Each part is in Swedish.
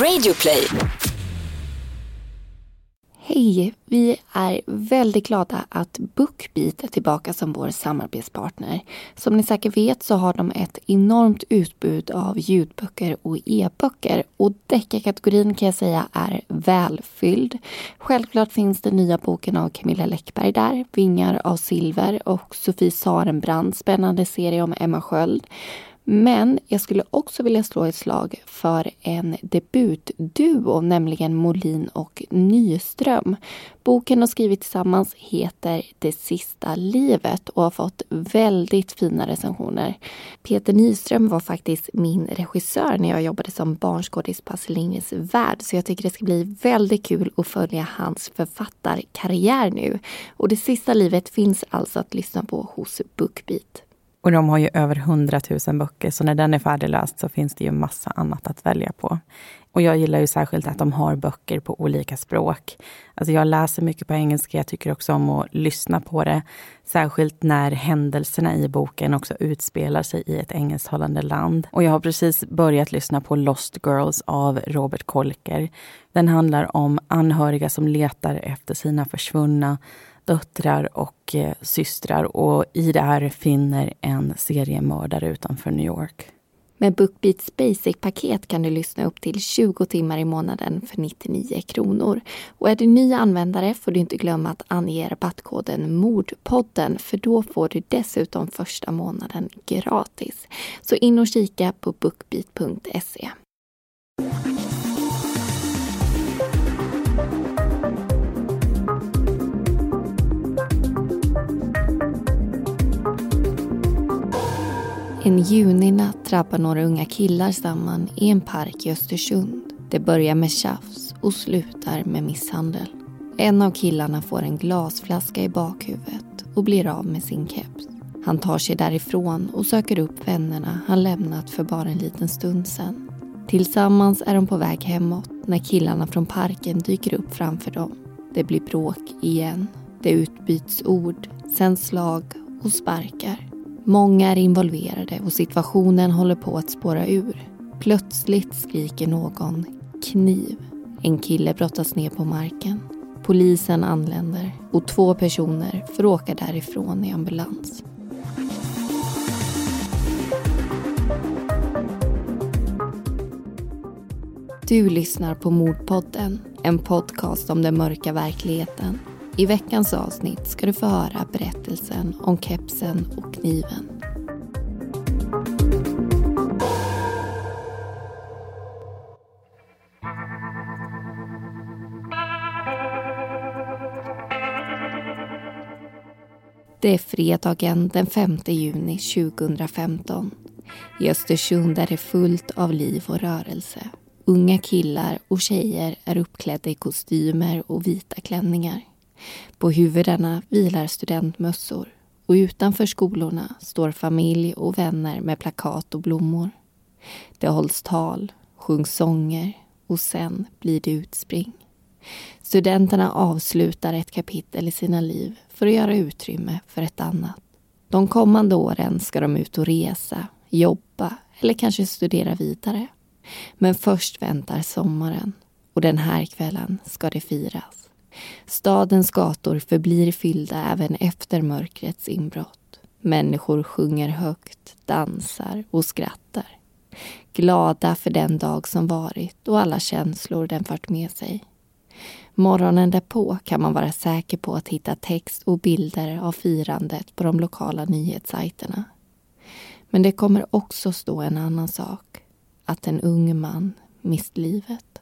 Radioplay. Hej! Vi är väldigt glada att Bookbeat är tillbaka som vår samarbetspartner. Som ni säkert vet så har de ett enormt utbud av ljudböcker och e-böcker och deckarkategorin kan jag säga är välfylld. Självklart finns den nya boken av Camilla Läckberg där, Vingar av silver och Sofie Sarenbrand, spännande serie om Emma Sköld. Men jag skulle också vilja slå ett slag för en debutduo, nämligen Molin och Nyström. Boken de skrivit tillsammans heter Det sista livet och har fått väldigt fina recensioner. Peter Nyström var faktiskt min regissör när jag jobbade som barnskådis på Astrid Lindgrens Värld, så jag tycker det ska bli väldigt kul att följa hans författarkarriär nu. Och Det sista livet finns alltså att lyssna på hos Bookbeat. Och de har ju över 100 000 böcker, så när den är färdigläst så finns det ju massa annat att välja på. Och jag gillar ju särskilt att de har böcker på olika språk. Alltså jag läser mycket på engelska, jag tycker också om att lyssna på det. Särskilt när händelserna i boken också utspelar sig i ett engelsktalande land. Och jag har precis börjat lyssna på Lost Girls av Robert Kolker. Den handlar om anhöriga som letar efter sina försvunna döttrar och eh, systrar och i det här finner en seriemördare utanför New York. Med Bookbeats Basic-paket kan du lyssna upp till 20 timmar i månaden för 99 kronor. Och är du ny användare får du inte glömma att ange rabattkoden Mordpodden för då får du dessutom första månaden gratis. Så in och kika på bookbeat.se. En juninatt drabbar några unga killar samman i en park i Östersund. Det börjar med tjafs och slutar med misshandel. En av killarna får en glasflaska i bakhuvudet och blir av med sin keps. Han tar sig därifrån och söker upp vännerna han lämnat för bara en liten stund sedan. Tillsammans är de på väg hemåt när killarna från parken dyker upp framför dem. Det blir bråk igen. Det utbyts ord, sen slag och sparkar. Många är involverade och situationen håller på att spåra ur. Plötsligt skriker någon kniv. En kille brottas ner på marken. Polisen anländer och två personer får åka därifrån i ambulans. Du lyssnar på Mordpodden, en podcast om den mörka verkligheten i veckans avsnitt ska du få höra berättelsen om kepsen och kniven. Det är fredagen den 5 juni 2015. I Östersund är det fullt av liv och rörelse. Unga killar och tjejer är uppklädda i kostymer och vita klänningar. På huvudena vilar studentmössor och utanför skolorna står familj och vänner med plakat och blommor. Det hålls tal, sjungs sånger och sen blir det utspring. Studenterna avslutar ett kapitel i sina liv för att göra utrymme för ett annat. De kommande åren ska de ut och resa, jobba eller kanske studera vidare. Men först väntar sommaren och den här kvällen ska det firas. Stadens gator förblir fyllda även efter mörkrets inbrott. Människor sjunger högt, dansar och skrattar. Glada för den dag som varit och alla känslor den fört med sig. Morgonen därpå kan man vara säker på att hitta text och bilder av firandet på de lokala nyhetssajterna. Men det kommer också stå en annan sak. Att en ung man mist livet.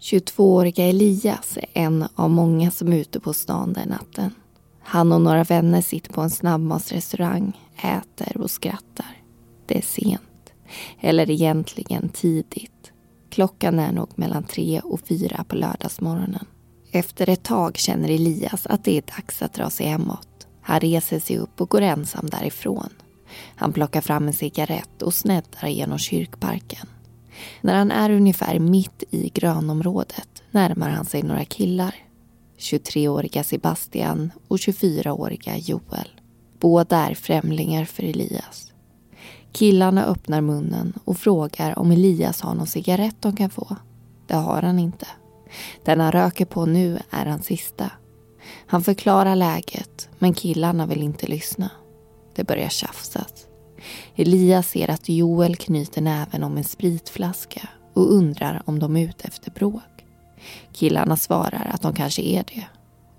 22-åriga Elias är en av många som är ute på stan den natten. Han och några vänner sitter på en snabbmatsrestaurang, äter och skrattar. Det är sent. Eller egentligen tidigt. Klockan är nog mellan tre och fyra på lördagsmorgonen. Efter ett tag känner Elias att det är dags att dra sig hemåt. Han reser sig upp och går ensam därifrån. Han plockar fram en cigarett och sneddar genom kyrkparken. När han är ungefär mitt i grönområdet närmar han sig några killar. 23-åriga Sebastian och 24-åriga Joel. Båda är främlingar för Elias. Killarna öppnar munnen och frågar om Elias har någon cigarett de kan få. Det har han inte. Den han röker på nu är hans sista. Han förklarar läget, men killarna vill inte lyssna. Det börjar tjafsas. Elias ser att Joel knyter näven om en spritflaska och undrar om de är ute efter bråk. Killarna svarar att de kanske är det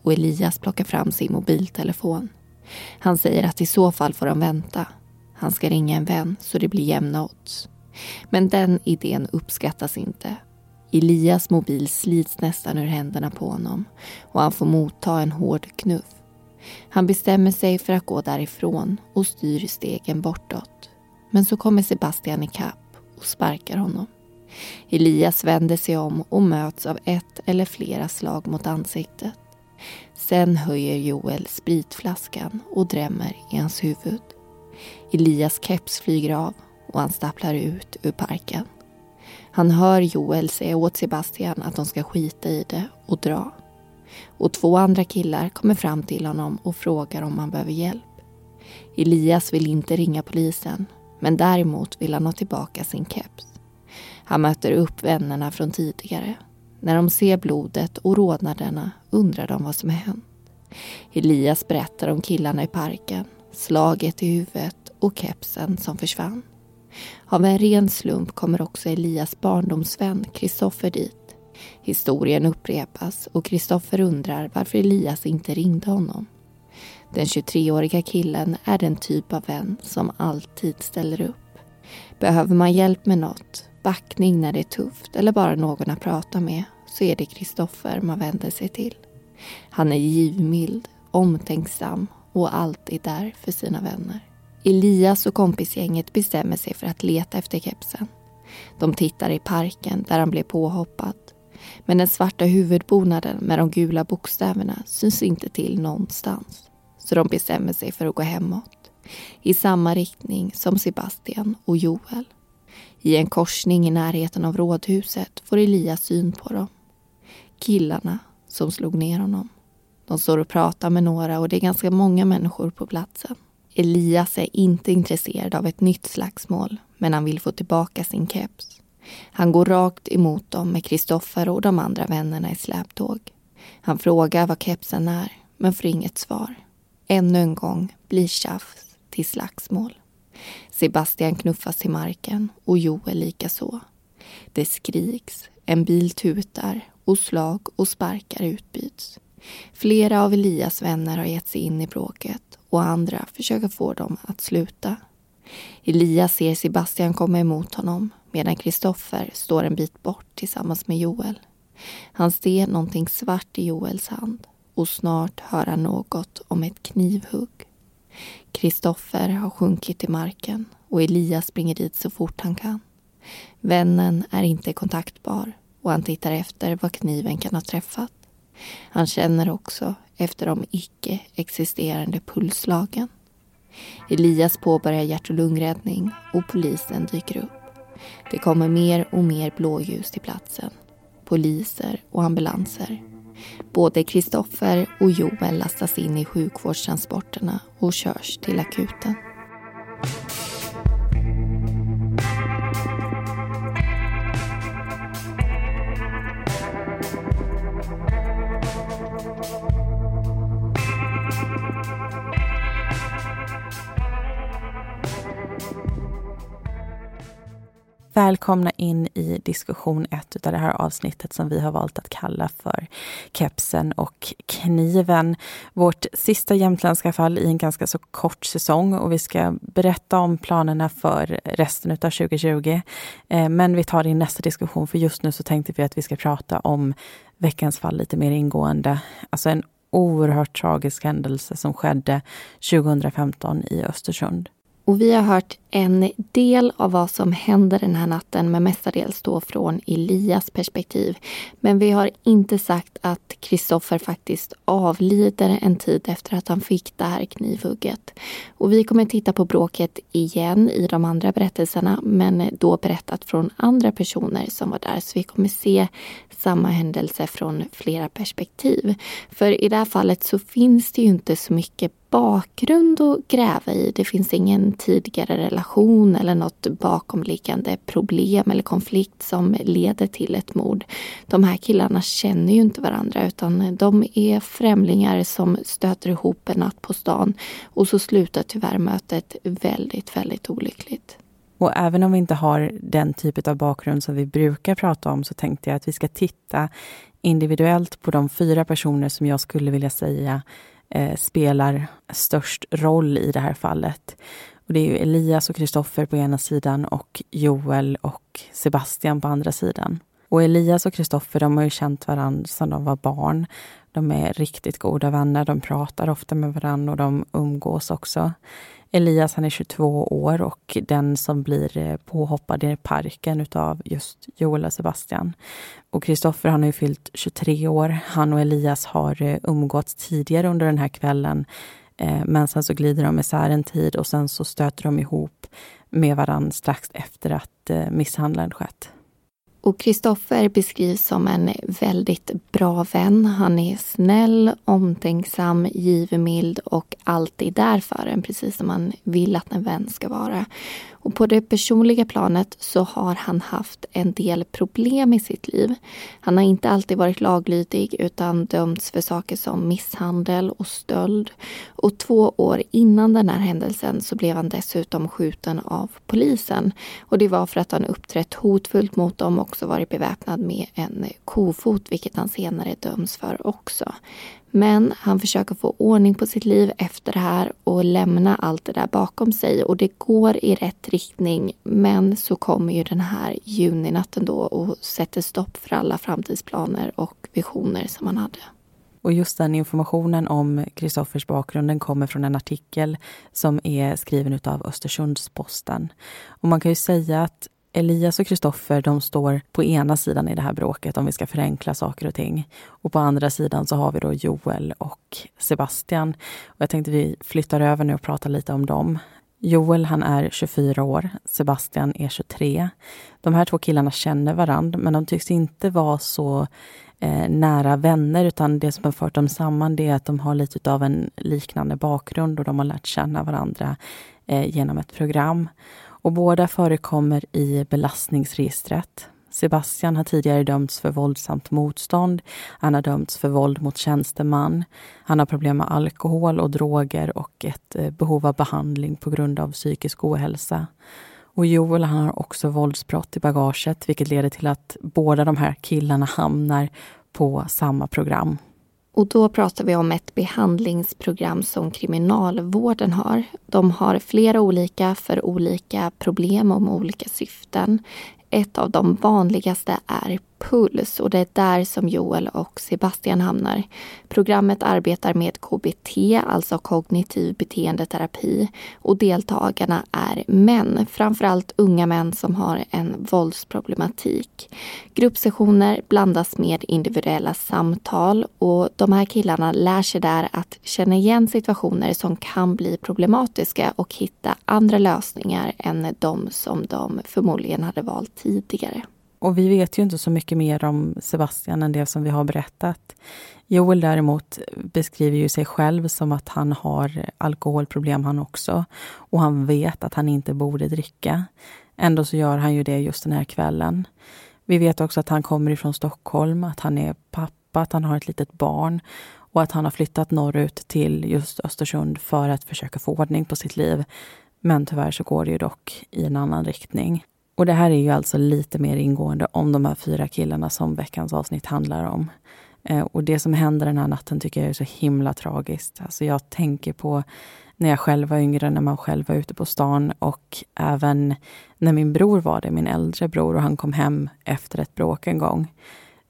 och Elias plockar fram sin mobiltelefon. Han säger att i så fall får de vänta. Han ska ringa en vän så det blir jämna odds. Men den idén uppskattas inte. Elias mobil slits nästan ur händerna på honom och han får motta en hård knuff. Han bestämmer sig för att gå därifrån och styr stegen bortåt. Men så kommer Sebastian ikapp och sparkar honom. Elias vänder sig om och möts av ett eller flera slag mot ansiktet. Sen höjer Joel spritflaskan och drämmer i hans huvud. Elias keps flyger av och han stapplar ut ur parken. Han hör Joel säga åt Sebastian att de ska skita i det och dra. Och två andra killar kommer fram till honom och frågar om han behöver hjälp. Elias vill inte ringa polisen, men däremot vill han ha tillbaka sin keps. Han möter upp vännerna från tidigare. När de ser blodet och rodnaderna undrar de vad som har hänt. Elias berättar om killarna i parken, slaget i huvudet och kepsen som försvann. Av en ren slump kommer också Elias barndomsvän Kristoffer dit. Historien upprepas och Kristoffer undrar varför Elias inte ringde honom. Den 23-åriga killen är den typ av vän som alltid ställer upp. Behöver man hjälp med något, backning när det är tufft eller bara någon att prata med så är det Kristoffer man vänder sig till. Han är givmild, omtänksam och alltid där för sina vänner. Elias och kompisgänget bestämmer sig för att leta efter kepsen. De tittar i parken där han blev påhoppad. Men den svarta huvudbonaden med de gula bokstäverna syns inte till någonstans. Så de bestämmer sig för att gå hemåt. I samma riktning som Sebastian och Joel. I en korsning i närheten av rådhuset får Elias syn på dem. Killarna som slog ner honom. De står och pratar med några och det är ganska många människor på platsen. Elias är inte intresserad av ett nytt slagsmål, men han vill få tillbaka sin keps. Han går rakt emot dem med Kristoffer och de andra vännerna i släptåg. Han frågar vad kepsen är, men får inget svar. Ännu en gång blir tjafs till slagsmål. Sebastian knuffas till marken och Joel likaså. Det skriks, en bil tutar och slag och sparkar utbyts. Flera av Elias vänner har gett sig in i bråket och andra försöker få dem att sluta. Elias ser Sebastian komma emot honom medan Kristoffer står en bit bort tillsammans med Joel. Han ser någonting svart i Joels hand och snart hör han något om ett knivhugg. Kristoffer har sjunkit i marken och Elias springer dit så fort han kan. Vännen är inte kontaktbar och han tittar efter vad kniven kan ha träffat. Han känner också efter de icke-existerande pulsslagen. Elias påbörjar hjärt och lungräddning och polisen dyker upp. Det kommer mer och mer blåljus till platsen. Poliser och ambulanser. Både Kristoffer och Joel lastas in i sjukvårdstransporterna och körs till akuten. Välkomna in i diskussion ett av det här avsnittet som vi har valt att kalla för Kepsen och kniven. Vårt sista jämtländska fall i en ganska så kort säsong och vi ska berätta om planerna för resten av 2020. Eh, men vi tar det i nästa diskussion för just nu så tänkte vi att vi ska prata om veckans fall lite mer ingående. Alltså en oerhört tragisk händelse som skedde 2015 i Östersund. Och vi har hört en del av vad som händer den här natten, men mestadels då från Elias perspektiv. Men vi har inte sagt att Kristoffer faktiskt avlider en tid efter att han fick det här knivhugget. Och vi kommer titta på bråket igen i de andra berättelserna, men då berättat från andra personer som var där. Så vi kommer se samma händelse från flera perspektiv. För i det här fallet så finns det ju inte så mycket bakgrund att gräva i. Det finns ingen tidigare relation eller något bakomliggande problem eller konflikt som leder till ett mord. De här killarna känner ju inte varandra utan de är främlingar som stöter ihop en natt på stan och så slutar tyvärr mötet väldigt, väldigt olyckligt. Och även om vi inte har den typ av bakgrund som vi brukar prata om så tänkte jag att vi ska titta individuellt på de fyra personer som jag skulle vilja säga eh, spelar störst roll i det här fallet. Och det är Elias och Kristoffer på ena sidan och Joel och Sebastian på andra sidan. Och Elias och Kristoffer de har ju känt varandra sedan de var barn. De är riktigt goda vänner, de pratar ofta med varandra och de umgås också. Elias han är 22 år och den som blir eh, påhoppad i parken utav just Joel och Sebastian. Och Kristoffer han har ju fyllt 23 år. Han och Elias har eh, umgåtts tidigare under den här kvällen. Eh, men sen så glider de isär en tid och sen så stöter de ihop med varandra strax efter att misshandeln skett. Och Kristoffer beskrivs som en väldigt bra vän. Han är snäll, omtänksam, givmild och alltid där för en, precis som man vill att en vän ska vara. Och på det personliga planet så har han haft en del problem i sitt liv. Han har inte alltid varit laglydig utan dömts för saker som misshandel och stöld. Och två år innan den här händelsen så blev han dessutom skjuten av polisen. Och det var för att han uppträtt hotfullt mot dem och också varit beväpnad med en kofot, vilket han senare döms för också. Men han försöker få ordning på sitt liv efter det här och lämna allt det där bakom sig. Och det går i rätt riktning. Men så kommer ju den här juninatten då och sätter stopp för alla framtidsplaner och visioner som han hade. Och just den informationen om Kristoffers bakgrund den kommer från en artikel som är skriven av Östersunds-Posten. Och man kan ju säga att Elias och Kristoffer de står på ena sidan i det här bråket om vi ska förenkla saker och ting. Och på andra sidan så har vi då Joel och Sebastian. Och jag tänkte vi flyttar över nu och pratar lite om dem. Joel han är 24 år, Sebastian är 23. De här två killarna känner varandra men de tycks inte vara så eh, nära vänner utan det som har fört dem samman det är att de har lite av en liknande bakgrund och de har lärt känna varandra eh, genom ett program och båda förekommer i belastningsregistret. Sebastian har tidigare dömts för våldsamt motstånd. Han har dömts för våld mot tjänsteman. Han har problem med alkohol och droger och ett eh, behov av behandling på grund av psykisk ohälsa. Och Joel han har också våldsbrott i bagaget vilket leder till att båda de här killarna hamnar på samma program. Och då pratar vi om ett behandlingsprogram som kriminalvården har. De har flera olika för olika problem och med olika syften. Ett av de vanligaste är puls och det är där som Joel och Sebastian hamnar. Programmet arbetar med KBT, alltså kognitiv beteendeterapi och deltagarna är män, framförallt unga män som har en våldsproblematik. Gruppsessioner blandas med individuella samtal och de här killarna lär sig där att känna igen situationer som kan bli problematiska och hitta andra lösningar än de som de förmodligen hade valt tidigare. Och vi vet ju inte så mycket mer om Sebastian än det som vi har berättat. Joel däremot beskriver ju sig själv som att han har alkoholproblem han också. Och han vet att han inte borde dricka. Ändå så gör han ju det just den här kvällen. Vi vet också att han kommer ifrån Stockholm, att han är pappa, att han har ett litet barn och att han har flyttat norrut till just Östersund för att försöka få ordning på sitt liv. Men tyvärr så går det ju dock i en annan riktning. Och det här är ju alltså lite mer ingående om de här fyra killarna som veckans avsnitt handlar om. Eh, och det som händer den här natten tycker jag är så himla tragiskt. Alltså jag tänker på när jag själv var yngre, när man själv var ute på stan och även när min bror var det, min äldre bror, och han kom hem efter ett bråk en gång.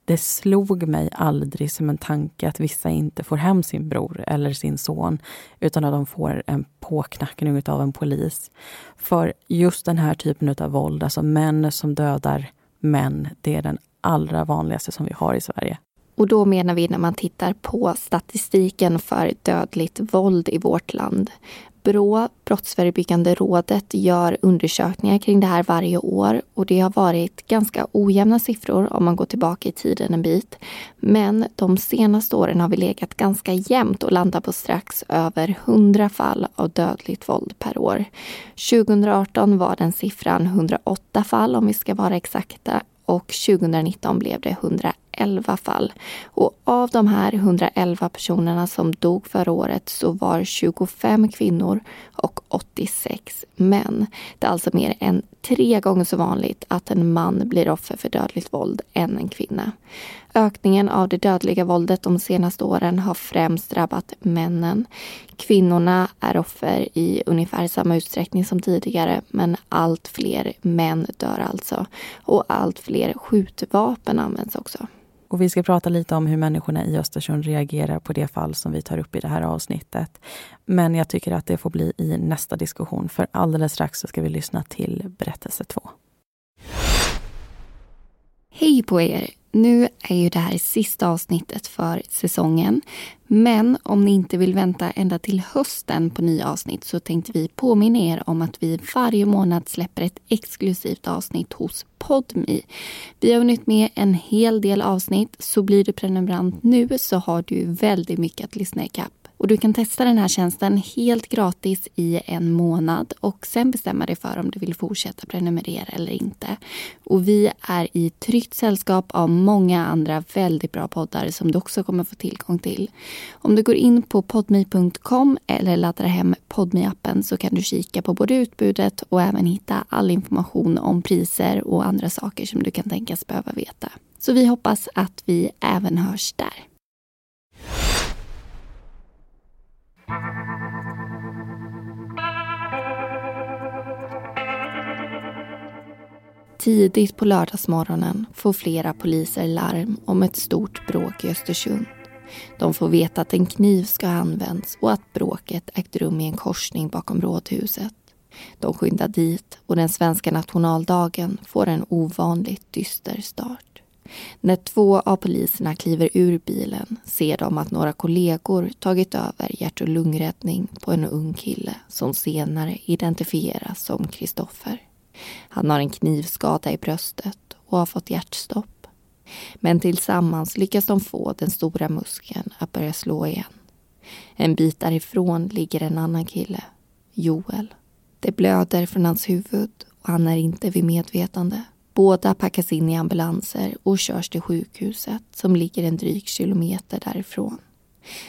Det slog mig aldrig som en tanke att vissa inte får hem sin bror eller sin son utan att de får en påknackning av en polis. För just den här typen av våld, alltså män som dödar män, det är den allra vanligaste som vi har i Sverige. Och då menar vi när man tittar på statistiken för dödligt våld i vårt land Brå, Brottsförebyggande rådet, gör undersökningar kring det här varje år och det har varit ganska ojämna siffror om man går tillbaka i tiden en bit. Men de senaste åren har vi legat ganska jämnt och landat på strax över 100 fall av dödligt våld per år. 2018 var den siffran 108 fall om vi ska vara exakta och 2019 blev det 111 fall. Och av de här 111 personerna som dog förra året så var 25 kvinnor och 86 män. Det är alltså mer än tre gånger så vanligt att en man blir offer för dödligt våld än en kvinna. Ökningen av det dödliga våldet de senaste åren har främst drabbat männen. Kvinnorna är offer i ungefär samma utsträckning som tidigare men allt fler män dör alltså. Och allt fler skjutvapen används också. Och vi ska prata lite om hur människorna i Östersund reagerar på det fall som vi tar upp i det här avsnittet. Men jag tycker att det får bli i nästa diskussion för alldeles strax så ska vi lyssna till berättelse två. Hej på er! Nu är ju det här sista avsnittet för säsongen. Men om ni inte vill vänta ända till hösten på nya avsnitt så tänkte vi påminna er om att vi varje månad släpper ett exklusivt avsnitt hos Podmi. Vi har hunnit med en hel del avsnitt, så blir du prenumerant nu så har du väldigt mycket att lyssna ikapp. Och du kan testa den här tjänsten helt gratis i en månad och sen bestämma dig för om du vill fortsätta prenumerera eller inte. Och vi är i tryggt sällskap av många andra väldigt bra poddar som du också kommer få tillgång till. Om du går in på podme.com eller laddar hem podme appen så kan du kika på både utbudet och även hitta all information om priser och andra saker som du kan tänkas behöva veta. Så vi hoppas att vi även hörs där. Tidigt på lördagsmorgonen får flera poliser larm om ett stort bråk i Östersund. De får veta att en kniv ska ha använts och att bråket ägt rum i en korsning bakom rådhuset. De skyndar dit och den svenska nationaldagen får en ovanligt dyster start. När två av poliserna kliver ur bilen ser de att några kollegor tagit över hjärt och lungräddning på en ung kille som senare identifieras som Kristoffer. Han har en knivskada i bröstet och har fått hjärtstopp. Men tillsammans lyckas de få den stora muskeln att börja slå igen. En bit därifrån ligger en annan kille, Joel. Det blöder från hans huvud och han är inte vid medvetande. Båda packas in i ambulanser och körs till sjukhuset som ligger en dryg kilometer därifrån.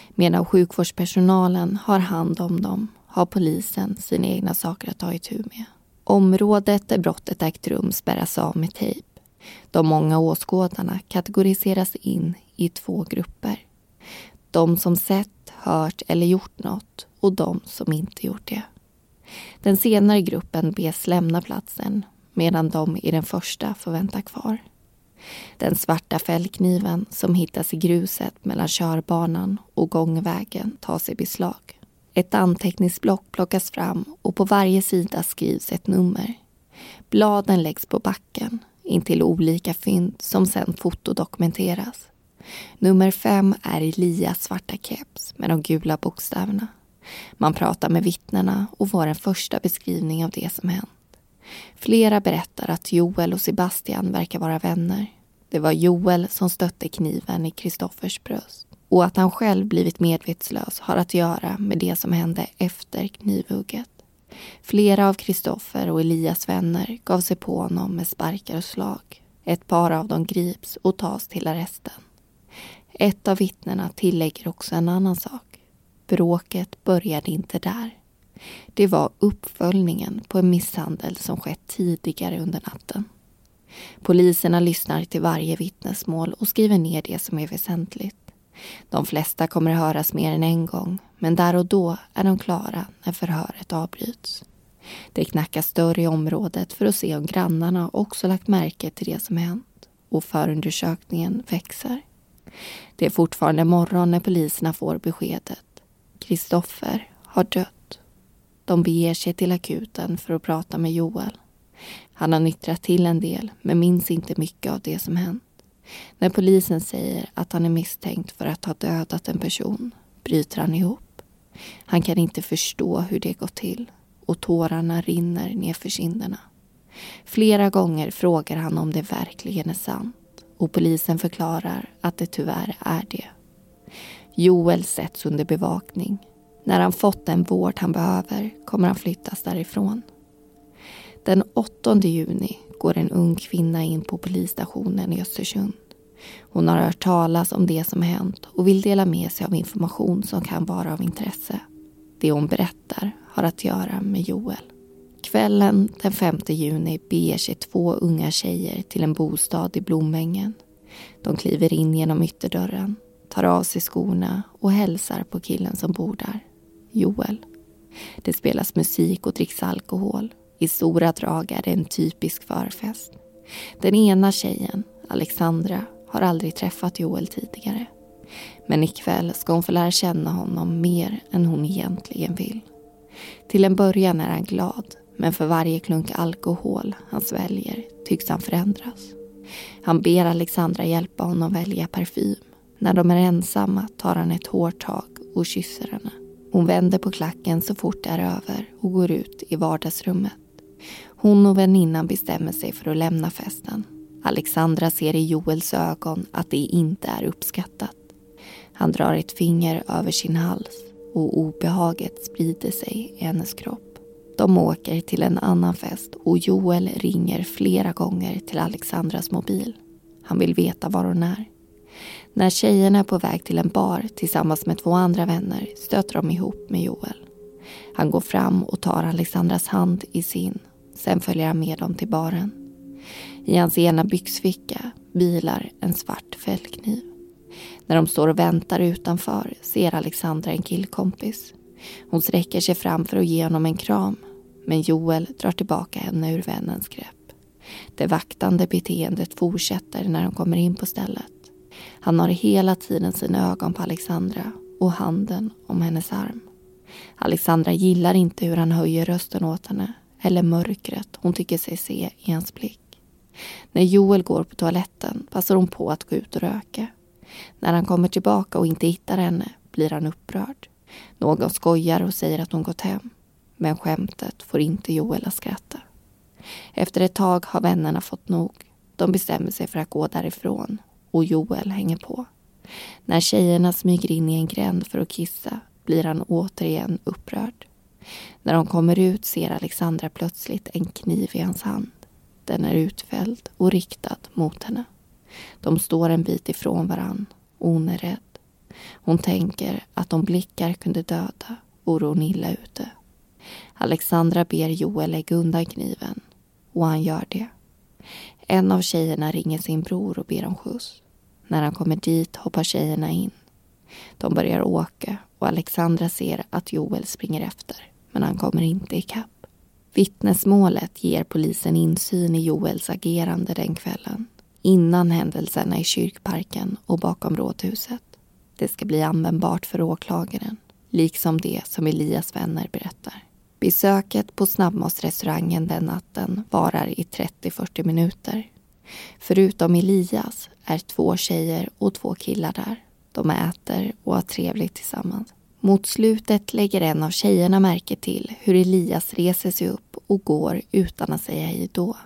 Medan sjukvårdspersonalen har hand om dem har polisen sina egna saker att ta itu med. Området där brottet ägt rum spärras av med tejp. De många åskådarna kategoriseras in i två grupper. De som sett, hört eller gjort något och de som inte gjort det. Den senare gruppen bes lämna platsen medan de i den första får vänta kvar. Den svarta fällkniven som hittas i gruset mellan körbanan och gångvägen tas i beslag. Ett anteckningsblock plockas fram och på varje sida skrivs ett nummer. Bladen läggs på backen intill olika fynd som sedan fotodokumenteras. Nummer fem är Elias svarta keps med de gula bokstäverna. Man pratar med vittnena och får en första beskrivning av det som hänt. Flera berättar att Joel och Sebastian verkar vara vänner. Det var Joel som stötte kniven i Kristoffers bröst. Och att han själv blivit medvetslös har att göra med det som hände efter knivhugget. Flera av Kristoffer och Elias vänner gav sig på honom med sparkar och slag. Ett par av dem grips och tas till arresten. Ett av vittnena tillägger också en annan sak. Bråket började inte där. Det var uppföljningen på en misshandel som skett tidigare under natten. Poliserna lyssnar till varje vittnesmål och skriver ner det som är väsentligt. De flesta kommer att höras mer än en gång men där och då är de klara när förhöret avbryts. Det knackas dörr i området för att se om grannarna också lagt märke till det som hänt och förundersökningen växer. Det är fortfarande morgon när poliserna får beskedet. Kristoffer har dött. De beger sig till akuten för att prata med Joel. Han har nyttrat till en del, men minns inte mycket av det som hänt. När polisen säger att han är misstänkt för att ha dödat en person bryter han ihop. Han kan inte förstå hur det gått till och tårarna rinner nerför kinderna. Flera gånger frågar han om det verkligen är sant och polisen förklarar att det tyvärr är det. Joel sätts under bevakning. När han fått den vård han behöver kommer han flyttas därifrån. Den 8 juni går en ung kvinna in på polisstationen i Östersund. Hon har hört talas om det som hänt och vill dela med sig av information som kan vara av intresse. Det hon berättar har att göra med Joel. Kvällen den 5 juni beger sig två unga tjejer till en bostad i Blomängen. De kliver in genom ytterdörren, tar av sig skorna och hälsar på killen som bor där, Joel. Det spelas musik och dricks alkohol. I stora drag är det en typisk förfest. Den ena tjejen, Alexandra, har aldrig träffat Joel tidigare. Men ikväll ska hon få lära känna honom mer än hon egentligen vill. Till en början är han glad, men för varje klunk alkohol han sväljer tycks han förändras. Han ber Alexandra hjälpa honom välja parfym. När de är ensamma tar han ett hårt tag och kysser henne. Hon vänder på klacken så fort det är över och går ut i vardagsrummet. Hon och väninnan bestämmer sig för att lämna festen. Alexandra ser i Joels ögon att det inte är uppskattat. Han drar ett finger över sin hals och obehaget sprider sig i hennes kropp. De åker till en annan fest och Joel ringer flera gånger till Alexandras mobil. Han vill veta var hon är. När tjejerna är på väg till en bar tillsammans med två andra vänner stöter de ihop med Joel. Han går fram och tar Alexandras hand i sin. Sen följer han med dem till baren. I hans ena byxficka vilar en svart fällkniv. När de står och väntar utanför ser Alexandra en killkompis. Hon sträcker sig fram för att ge honom en kram men Joel drar tillbaka henne ur vännens grepp. Det vaktande beteendet fortsätter när de kommer in på stället. Han har hela tiden sina ögon på Alexandra och handen om hennes arm. Alexandra gillar inte hur han höjer rösten åt henne eller mörkret hon tycker sig se i hans blick. När Joel går på toaletten passar hon på att gå ut och röka. När han kommer tillbaka och inte hittar henne blir han upprörd. Någon skojar och säger att hon gått hem. Men skämtet får inte Joel att skratta. Efter ett tag har vännerna fått nog. De bestämmer sig för att gå därifrån och Joel hänger på. När tjejerna smyger in i en gränd för att kissa blir han återigen upprörd. När de kommer ut ser Alexandra plötsligt en kniv i hans hand. Den är utfälld och riktad mot henne. De står en bit ifrån varann och hon är rädd. Hon tänker att om blickar kunde döda vore hon illa ute. Alexandra ber Joel lägga undan kniven och han gör det. En av tjejerna ringer sin bror och ber om skjuts. När han kommer dit hoppar tjejerna in. De börjar åka och Alexandra ser att Joel springer efter men han kommer inte ikapp. Vittnesmålet ger polisen insyn i Joels agerande den kvällen innan händelserna i kyrkparken och bakom rådhuset. Det ska bli användbart för åklagaren, liksom det som Elias vänner berättar. Besöket på snabbmatsrestaurangen den natten varar i 30-40 minuter. Förutom Elias är två tjejer och två killar där. De äter och har trevligt tillsammans. Mot slutet lägger en av tjejerna märke till hur Elias reser sig upp och går utan att säga hej då.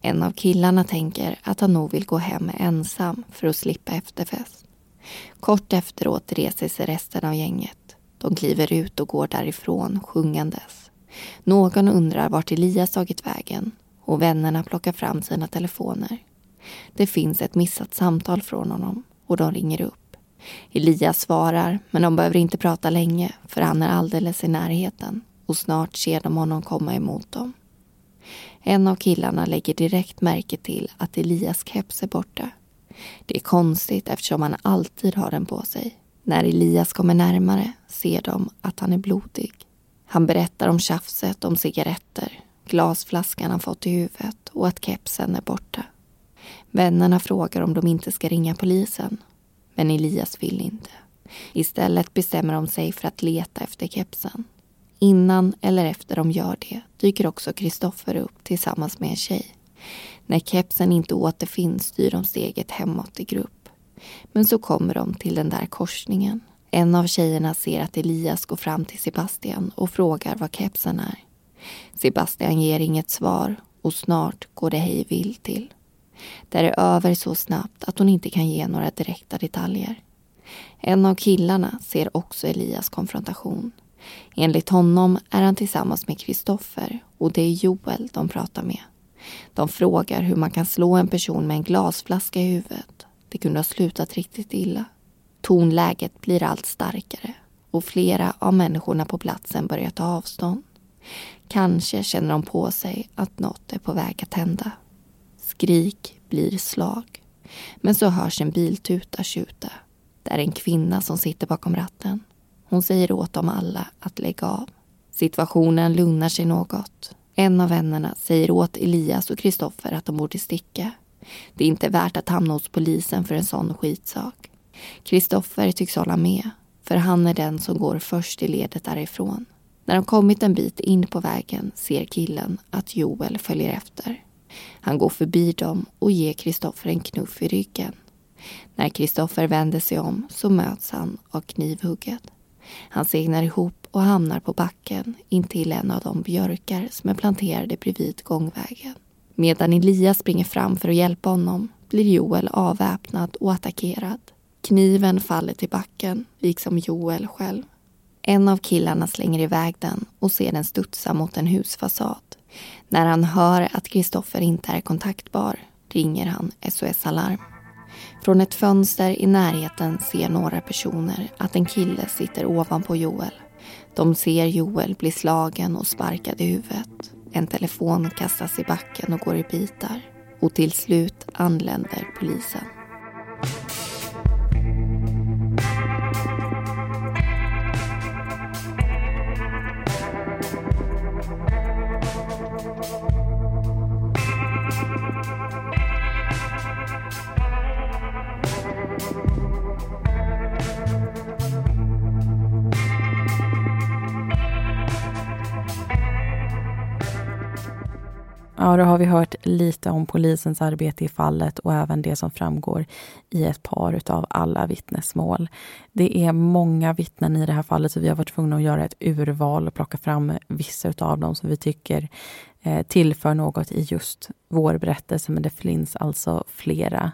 En av killarna tänker att han nog vill gå hem ensam för att slippa efterfest. Kort efteråt reser sig resten av gänget. De kliver ut och går därifrån sjungandes. Någon undrar vart Elias tagit vägen och vännerna plockar fram sina telefoner. Det finns ett missat samtal från honom och de ringer upp. Elias svarar, men de behöver inte prata länge för han är alldeles i närheten och snart ser de honom komma emot dem. En av killarna lägger direkt märke till att Elias keps är borta. Det är konstigt eftersom han alltid har den på sig. När Elias kommer närmare ser de att han är blodig. Han berättar om tjafset om cigaretter, glasflaskan han fått i huvudet och att kepsen är borta. Vännerna frågar om de inte ska ringa polisen. Men Elias vill inte. Istället bestämmer de sig för att leta efter kepsen. Innan eller efter de gör det dyker också Kristoffer upp tillsammans med en tjej. När kepsen inte återfinns styr de steget hemåt i grupp. Men så kommer de till den där korsningen. En av tjejerna ser att Elias går fram till Sebastian och frågar var kepsen är. Sebastian ger inget svar och snart går det hej vill till. Det är över så snabbt att hon inte kan ge några direkta detaljer. En av killarna ser också Elias konfrontation. Enligt honom är han tillsammans med Kristoffer och det är Joel de pratar med. De frågar hur man kan slå en person med en glasflaska i huvudet. Det kunde ha slutat riktigt illa. Tonläget blir allt starkare och flera av människorna på platsen börjar ta avstånd. Kanske känner de på sig att något är på väg att hända. Skrik blir slag. Men så hörs en biltuta tjuta. Det är en kvinna som sitter bakom ratten. Hon säger åt dem alla att lägga av. Situationen lugnar sig något. En av vännerna säger åt Elias och Kristoffer att de borde sticka. Det är inte värt att hamna hos polisen för en sån skitsak. Kristoffer tycks hålla med, för han är den som går först i ledet därifrån. När de kommit en bit in på vägen ser killen att Joel följer efter. Han går förbi dem och ger Kristoffer en knuff i ryggen. När Kristoffer vänder sig om så möts han av knivhugget. Han segnar ihop och hamnar på backen intill en av de björkar som är planterade bredvid gångvägen. Medan Elias springer fram för att hjälpa honom blir Joel avväpnad och attackerad. Kniven faller till backen, liksom Joel själv. En av killarna slänger iväg den och ser den studsa mot en husfasad. När han hör att Kristoffer inte är kontaktbar ringer han SOS Alarm. Från ett fönster i närheten ser några personer att en kille sitter ovanpå Joel. De ser Joel bli slagen och sparkad i huvudet. En telefon kastas i backen och går i bitar. Och till slut anländer polisen. Ja, då har vi hört lite om polisens arbete i fallet och även det som framgår i ett par av alla vittnesmål. Det är många vittnen i det här fallet så vi har varit tvungna att göra ett urval och plocka fram vissa av dem som vi tycker eh, tillför något i just vår berättelse, men det finns alltså flera.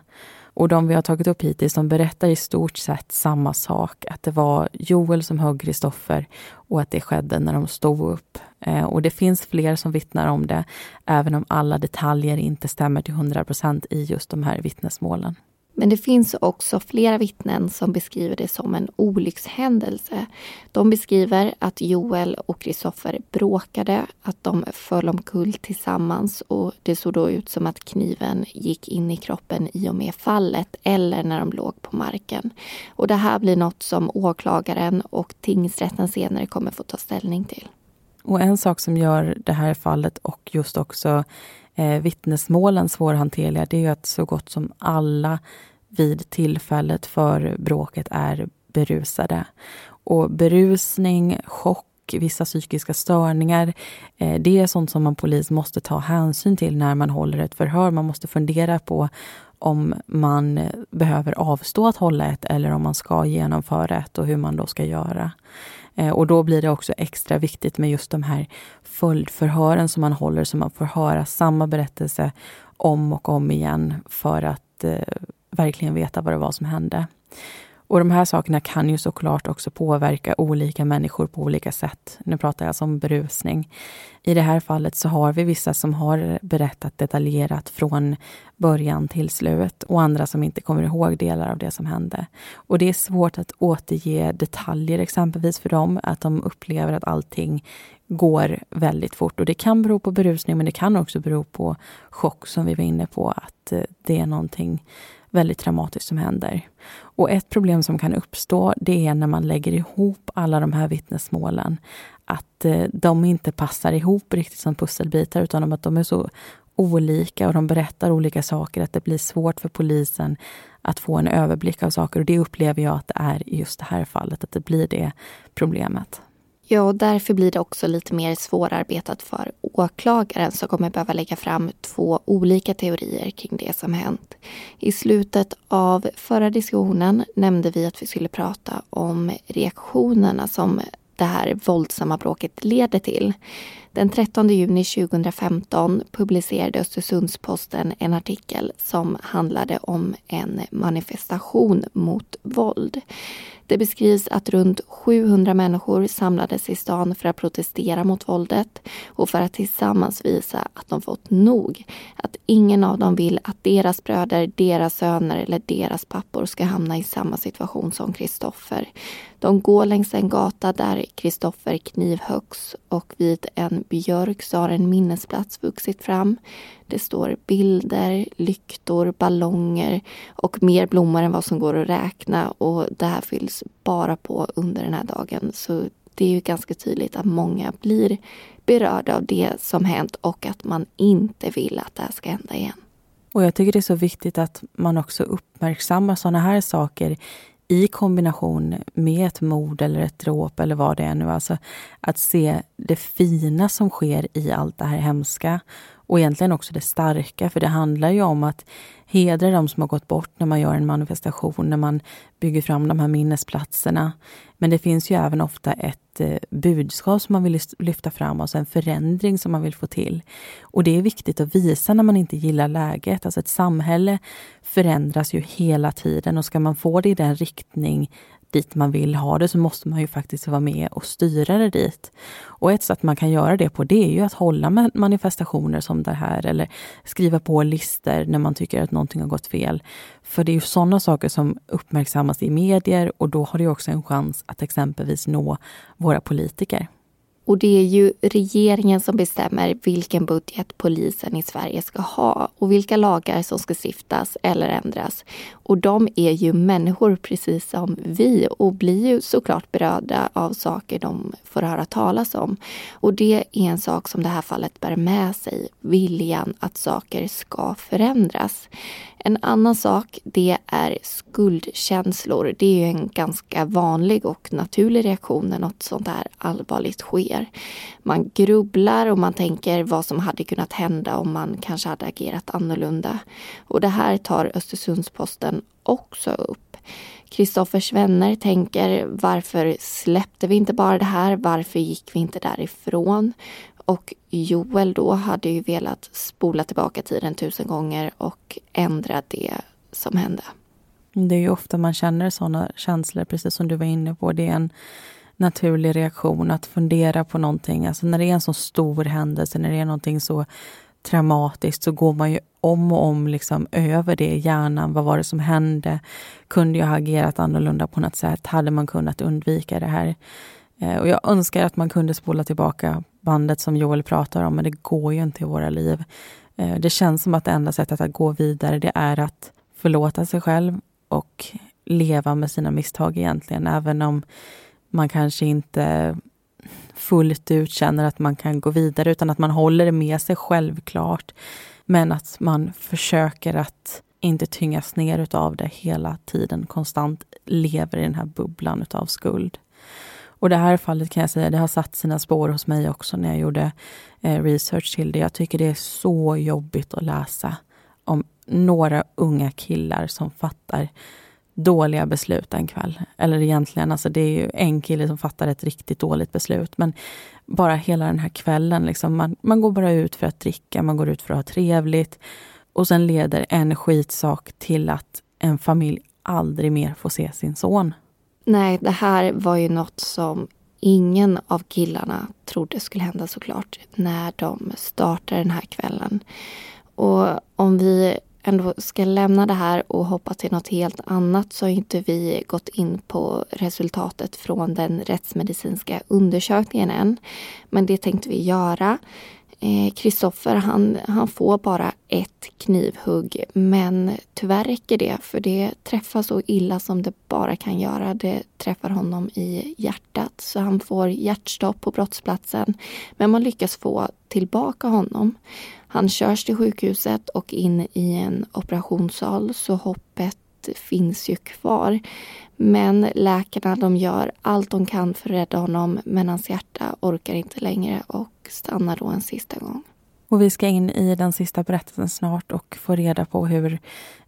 Och de vi har tagit upp hittills, de berättar i stort sett samma sak. Att det var Joel som högg Kristoffer och att det skedde när de stod upp. Eh, och det finns fler som vittnar om det, även om alla detaljer inte stämmer till 100 procent i just de här vittnesmålen. Men det finns också flera vittnen som beskriver det som en olyckshändelse. De beskriver att Joel och Kristoffer bråkade, att de föll omkull tillsammans och det såg då ut som att kniven gick in i kroppen i och med fallet eller när de låg på marken. Och det här blir något som åklagaren och tingsrätten senare kommer få ta ställning till. Och en sak som gör det här fallet och just också eh, vittnesmålen svårhanterliga, det är att så gott som alla vid tillfället för bråket är berusade. Och berusning, chock, vissa psykiska störningar, eh, det är sånt som man polis måste ta hänsyn till när man håller ett förhör. Man måste fundera på om man behöver avstå att hålla ett eller om man ska genomföra ett och hur man då ska göra. Eh, och då blir det också extra viktigt med just de här följdförhören som man håller, så man får höra samma berättelse om och om igen för att eh, verkligen veta vad det var som hände. Och de här sakerna kan ju såklart också påverka olika människor på olika sätt. Nu pratar jag alltså om berusning. I det här fallet så har vi vissa som har berättat detaljerat från början till slut och andra som inte kommer ihåg delar av det som hände. Och det är svårt att återge detaljer exempelvis för dem, att de upplever att allting går väldigt fort. Och det kan bero på berusning men det kan också bero på chock som vi var inne på, att eh, det är någonting väldigt traumatiskt som händer. Och ett problem som kan uppstå, det är när man lägger ihop alla de här vittnesmålen. Att eh, de inte passar ihop riktigt som pusselbitar, utan att de är så olika och de berättar olika saker, att det blir svårt för polisen att få en överblick av saker. Och det upplever jag att det är i just det här fallet, att det blir det problemet. Ja, och därför blir det också lite mer svårarbetat för åklagaren som kommer behöva lägga fram två olika teorier kring det som hänt. I slutet av förra diskussionen nämnde vi att vi skulle prata om reaktionerna som det här våldsamma bråket leder till. Den 13 juni 2015 publicerade Östersunds-Posten en artikel som handlade om en manifestation mot våld. Det beskrivs att runt 700 människor samlades i stan för att protestera mot våldet och för att tillsammans visa att de fått nog. Att ingen av dem vill att deras bröder, deras söner eller deras pappor ska hamna i samma situation som Kristoffer. De går längs en gata där Kristoffer knivhöggs och vid en björk så har en minnesplats vuxit fram. Det står bilder, lyktor, ballonger och mer blommor än vad som går att räkna och det här fylls bara på under den här dagen. Så det är ju ganska tydligt att många blir berörda av det som hänt och att man inte vill att det här ska hända igen. Och jag tycker det är så viktigt att man också uppmärksammar sådana här saker i kombination med ett mord eller ett dråp eller vad det är nu. Alltså att se det fina som sker i allt det här hemska och egentligen också det starka, för det handlar ju om att hedra de som har gått bort när man gör en manifestation, när man bygger fram de här minnesplatserna. Men det finns ju även ofta ett eh, budskap som man vill lyfta fram, alltså en förändring som man vill få till. Och det är viktigt att visa när man inte gillar läget. Alltså ett samhälle förändras ju hela tiden och ska man få det i den riktning dit man vill ha det så måste man ju faktiskt vara med och styra det dit. Och ett sätt man kan göra det på det är ju att hålla med manifestationer som det här eller skriva på listor när man tycker att någonting har gått fel. För det är ju sådana saker som uppmärksammas i medier och då har det också en chans att exempelvis nå våra politiker. Och det är ju regeringen som bestämmer vilken budget polisen i Sverige ska ha och vilka lagar som ska stiftas eller ändras. Och de är ju människor precis som vi och blir ju såklart berörda av saker de får höra talas om. Och det är en sak som det här fallet bär med sig, viljan att saker ska förändras. En annan sak, det är skuldkänslor. Det är ju en ganska vanlig och naturlig reaktion när något sånt här allvarligt sker. Man grubblar och man tänker vad som hade kunnat hända om man kanske hade agerat annorlunda. Och det här tar Östersunds-Posten också upp. Kristoffers vänner tänker varför släppte vi inte bara det här? Varför gick vi inte därifrån? Och Joel då hade ju velat spola tillbaka tiden tusen gånger och ändra det som hände. Det är ju ofta man känner sådana känslor, precis som du var inne på. Det är en naturlig reaktion att fundera på någonting. Alltså när det är en så stor händelse, när det är någonting så traumatiskt så går man ju om och om liksom över det i hjärnan. Vad var det som hände? Kunde jag ha agerat annorlunda på något sätt? Hade man kunnat undvika det här? Eh, och jag önskar att man kunde spola tillbaka bandet som Joel pratar om, men det går ju inte i våra liv. Eh, det känns som att det enda sättet att gå vidare, det är att förlåta sig själv och leva med sina misstag egentligen, även om man kanske inte fullt ut känner att man kan gå vidare, utan att man håller det med sig självklart. Men att man försöker att inte tyngas ner utav det hela tiden, konstant lever i den här bubblan utav skuld. Och det här fallet kan jag säga, det har satt sina spår hos mig också när jag gjorde eh, research till det. Jag tycker det är så jobbigt att läsa om några unga killar som fattar dåliga beslut en kväll. Eller egentligen, alltså det är ju en kille som fattar ett riktigt dåligt beslut. Men bara hela den här kvällen, liksom, man, man går bara ut för att dricka, man går ut för att ha trevligt. Och sen leder en skitsak till att en familj aldrig mer får se sin son. Nej, det här var ju något som ingen av killarna trodde skulle hända såklart när de startade den här kvällen. Och om vi ändå ska lämna det här och hoppa till något helt annat så har inte vi gått in på resultatet från den rättsmedicinska undersökningen än. Men det tänkte vi göra. Kristoffer eh, han, han får bara ett knivhugg men tyvärr räcker det för det träffar så illa som det bara kan göra. Det träffar honom i hjärtat så han får hjärtstopp på brottsplatsen. Men man lyckas få tillbaka honom. Han körs till sjukhuset och in i en operationssal så hoppet finns ju kvar. Men läkarna de gör allt de kan för att rädda honom men hans hjärta orkar inte längre och stannar då en sista gång. Och vi ska in i den sista berättelsen snart och få reda på hur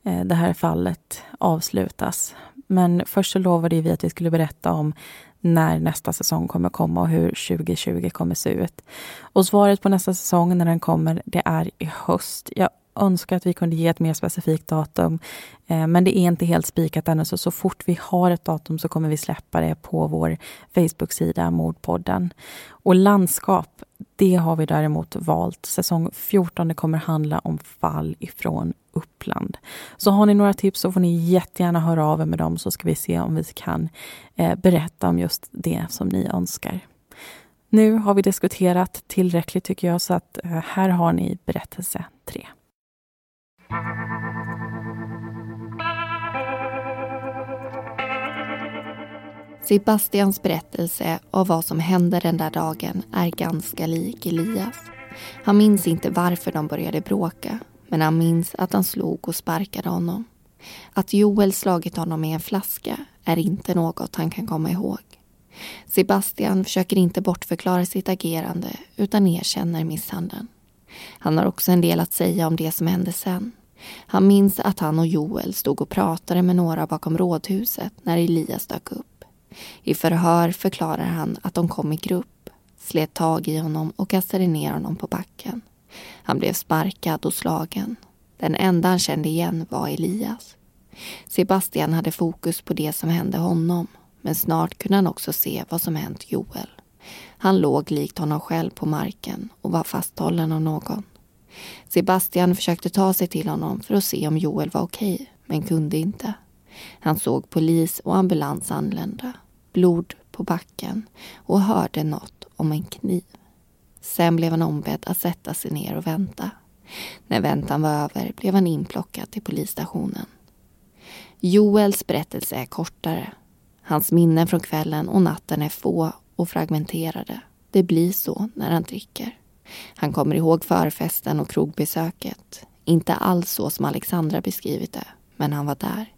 eh, det här fallet avslutas. Men först så lovade vi att vi skulle berätta om när nästa säsong kommer komma och hur 2020 kommer se ut. Och svaret på nästa säsong när den kommer, det är i höst. Jag önskar att vi kunde ge ett mer specifikt datum. Eh, men det är inte helt spikat ännu, så så fort vi har ett datum så kommer vi släppa det på vår Facebook-sida Mordpodden. Och landskap, det har vi däremot valt. Säsong 14 kommer handla om fall ifrån Uppland. Så har ni några tips så får ni jättegärna höra av er med dem så ska vi se om vi kan eh, berätta om just det som ni önskar. Nu har vi diskuterat tillräckligt tycker jag så att eh, här har ni berättelse 3. Alltså Sebastians berättelse av vad som hände den där dagen är ganska lik Elias. Han minns inte varför de började bråka, men han minns att han slog och sparkade honom. Att Joel slagit honom med en flaska är inte något han kan komma ihåg. Sebastian försöker inte bortförklara sitt agerande utan erkänner misshandeln. Han har också en del att säga om det som hände sen. Han minns att han och Joel stod och pratade med några bakom rådhuset när Elias dök upp. I förhör förklarar han att de kom i grupp, slet tag i honom och kastade ner honom på backen. Han blev sparkad och slagen. Den enda han kände igen var Elias. Sebastian hade fokus på det som hände honom men snart kunde han också se vad som hänt Joel. Han låg likt honom själv på marken och var fasthållen av någon. Sebastian försökte ta sig till honom för att se om Joel var okej, men kunde inte. Han såg polis och ambulans anlända, blod på backen och hörde något om en kniv. Sen blev han ombedd att sätta sig ner och vänta. När väntan var över blev han inplockad till polisstationen. Joels berättelse är kortare. Hans minnen från kvällen och natten är få och fragmenterade. Det blir så när han dricker. Han kommer ihåg förfesten och krogbesöket. Inte alls så som Alexandra beskrivit det, men han var där.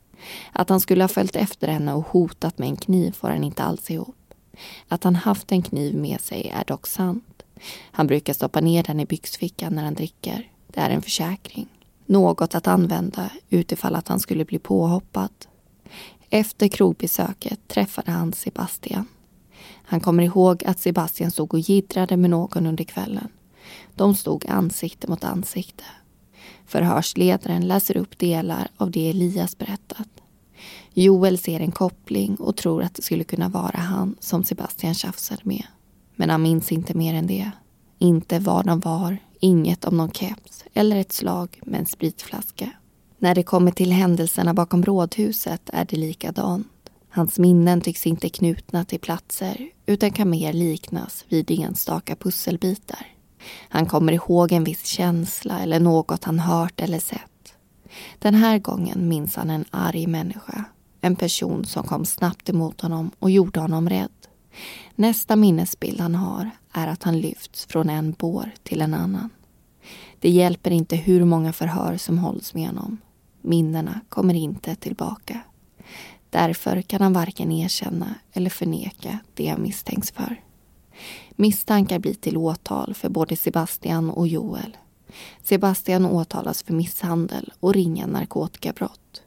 Att han skulle ha följt efter henne och hotat med en kniv får han inte alls ihop. Att han haft en kniv med sig är dock sant. Han brukar stoppa ner den i byxfickan när han dricker. Det är en försäkring. Något att använda utifall att han skulle bli påhoppad. Efter krogbesöket träffade han Sebastian. Han kommer ihåg att Sebastian stod och giddrade med någon under kvällen. De stod ansikte mot ansikte. Förhörsledaren läser upp delar av det Elias berättat. Joel ser en koppling och tror att det skulle kunna vara han som Sebastian tjafsade med. Men han minns inte mer än det. Inte var de var, inget om någon keps eller ett slag med en spritflaska. När det kommer till händelserna bakom rådhuset är det likadant. Hans minnen tycks inte knutna till platser utan kan mer liknas vid enstaka pusselbitar. Han kommer ihåg en viss känsla eller något han hört eller sett. Den här gången minns han en arg människa. En person som kom snabbt emot honom och gjorde honom rädd. Nästa minnesbild han har är att han lyfts från en bår till en annan. Det hjälper inte hur många förhör som hålls med honom. Minnena kommer inte tillbaka. Därför kan han varken erkänna eller förneka det han misstänks för. Misstankar blir till åtal för både Sebastian och Joel. Sebastian åtalas för misshandel och ringa narkotikabrott.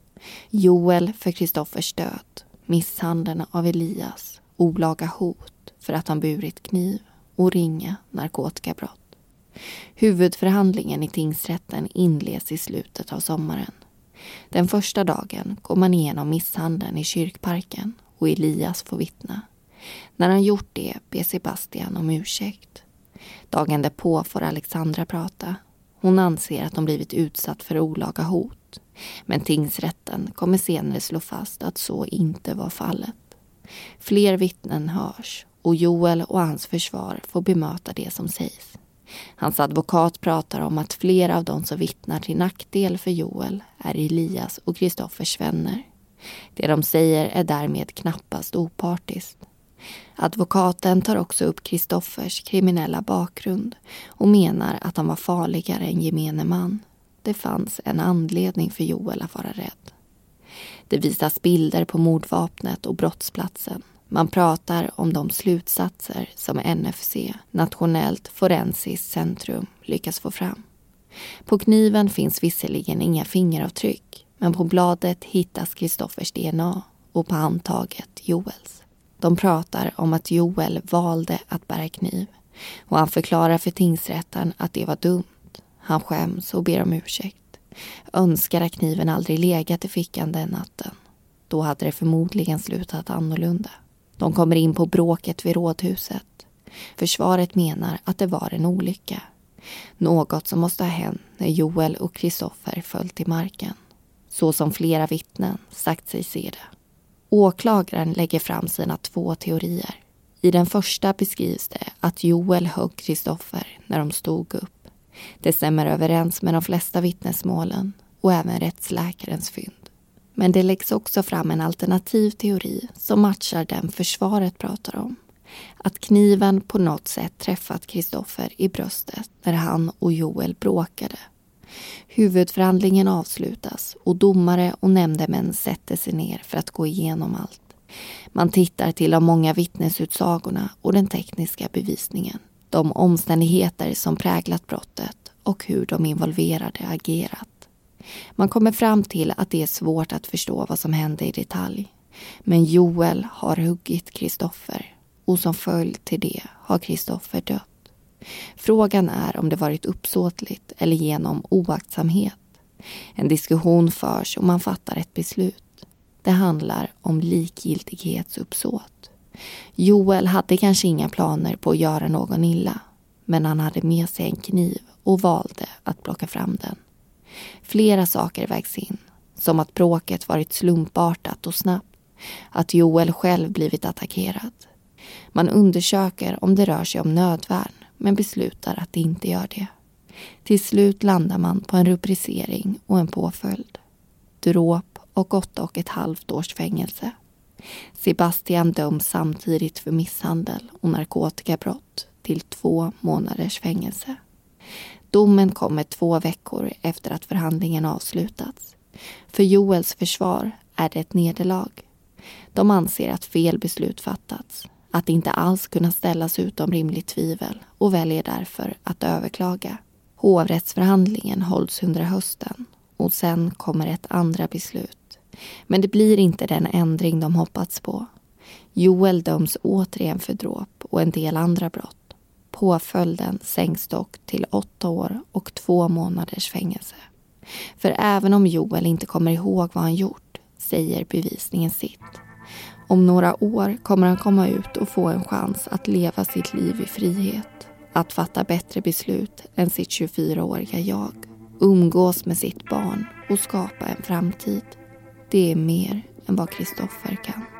Joel för Kristoffers död, misshandeln av Elias, olaga hot för att han burit kniv och ringa narkotikabrott. Huvudförhandlingen i tingsrätten inleds i slutet av sommaren. Den första dagen går man igenom misshandeln i kyrkparken och Elias får vittna. När han gjort det ber Sebastian om ursäkt. Dagen därpå får Alexandra prata. Hon anser att de blivit utsatt för olaga hot. Men tingsrätten kommer senare slå fast att så inte var fallet. Fler vittnen hörs och Joel och hans försvar får bemöta det som sägs. Hans advokat pratar om att flera av de som vittnar till nackdel för Joel är Elias och Kristoffers vänner. Det de säger är därmed knappast opartiskt. Advokaten tar också upp Kristoffers kriminella bakgrund och menar att han var farligare än gemene man. Det fanns en anledning för Joel att vara rädd. Det visas bilder på mordvapnet och brottsplatsen. Man pratar om de slutsatser som NFC, Nationellt forensiskt centrum, lyckas få fram. På kniven finns visserligen inga fingeravtryck men på bladet hittas Kristoffers DNA och på handtaget Joels. De pratar om att Joel valde att bära kniv och han förklarar för tingsrätten att det var dumt. Han skäms och ber om ursäkt. Önskar att kniven aldrig legat i fickan den natten. Då hade det förmodligen slutat annorlunda. De kommer in på bråket vid rådhuset. Försvaret menar att det var en olycka. Något som måste ha hänt när Joel och Kristoffer föll till marken. Så som flera vittnen sagt sig se det. Åklagaren lägger fram sina två teorier. I den första beskrivs det att Joel högg Kristoffer när de stod upp. Det stämmer överens med de flesta vittnesmålen och även rättsläkarens fynd. Men det läggs också fram en alternativ teori som matchar den försvaret pratar om. Att kniven på något sätt träffat Kristoffer i bröstet när han och Joel bråkade. Huvudförhandlingen avslutas och domare och nämndemän sätter sig ner för att gå igenom allt. Man tittar till de många vittnesutsagorna och den tekniska bevisningen. De omständigheter som präglat brottet och hur de involverade agerat. Man kommer fram till att det är svårt att förstå vad som hände i detalj. Men Joel har huggit Kristoffer och som följd till det har Kristoffer dött. Frågan är om det varit uppsåtligt eller genom oaktsamhet. En diskussion förs och man fattar ett beslut. Det handlar om likgiltighetsuppsåt. Joel hade kanske inga planer på att göra någon illa men han hade med sig en kniv och valde att plocka fram den. Flera saker vägs in, som att bråket varit slumpartat och snabbt, att Joel själv blivit attackerad. Man undersöker om det rör sig om nödvärn men beslutar att det inte gör det. Till slut landar man på en rubricering och en påföljd. Dråp och åtta och ett halvt års fängelse. Sebastian döms samtidigt för misshandel och narkotikabrott till två månaders fängelse. Domen kommer två veckor efter att förhandlingen avslutats. För Joels försvar är det ett nederlag. De anser att fel beslut fattats, att inte alls kunna ställas utom rimligt tvivel och väljer därför att överklaga. Hovrättsförhandlingen hålls under hösten och sen kommer ett andra beslut. Men det blir inte den ändring de hoppats på. Joel döms återigen för dråp och en del andra brott. Påföljden sänks dock till åtta år och två månaders fängelse. För även om Joel inte kommer ihåg vad han gjort säger bevisningen sitt. Om några år kommer han komma ut och få en chans att leva sitt liv i frihet. Att fatta bättre beslut än sitt 24-åriga jag. Umgås med sitt barn och skapa en framtid. Det är mer än vad Kristoffer kan.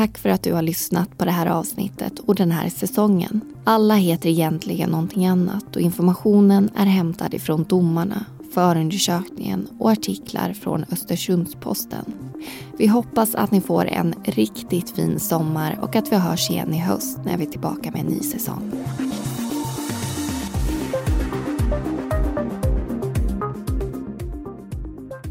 Tack för att du har lyssnat på det här avsnittet och den här säsongen. Alla heter egentligen någonting annat och informationen är hämtad ifrån domarna, förundersökningen och artiklar från Östersundsposten. Vi hoppas att ni får en riktigt fin sommar och att vi hörs igen i höst när vi är tillbaka med en ny säsong.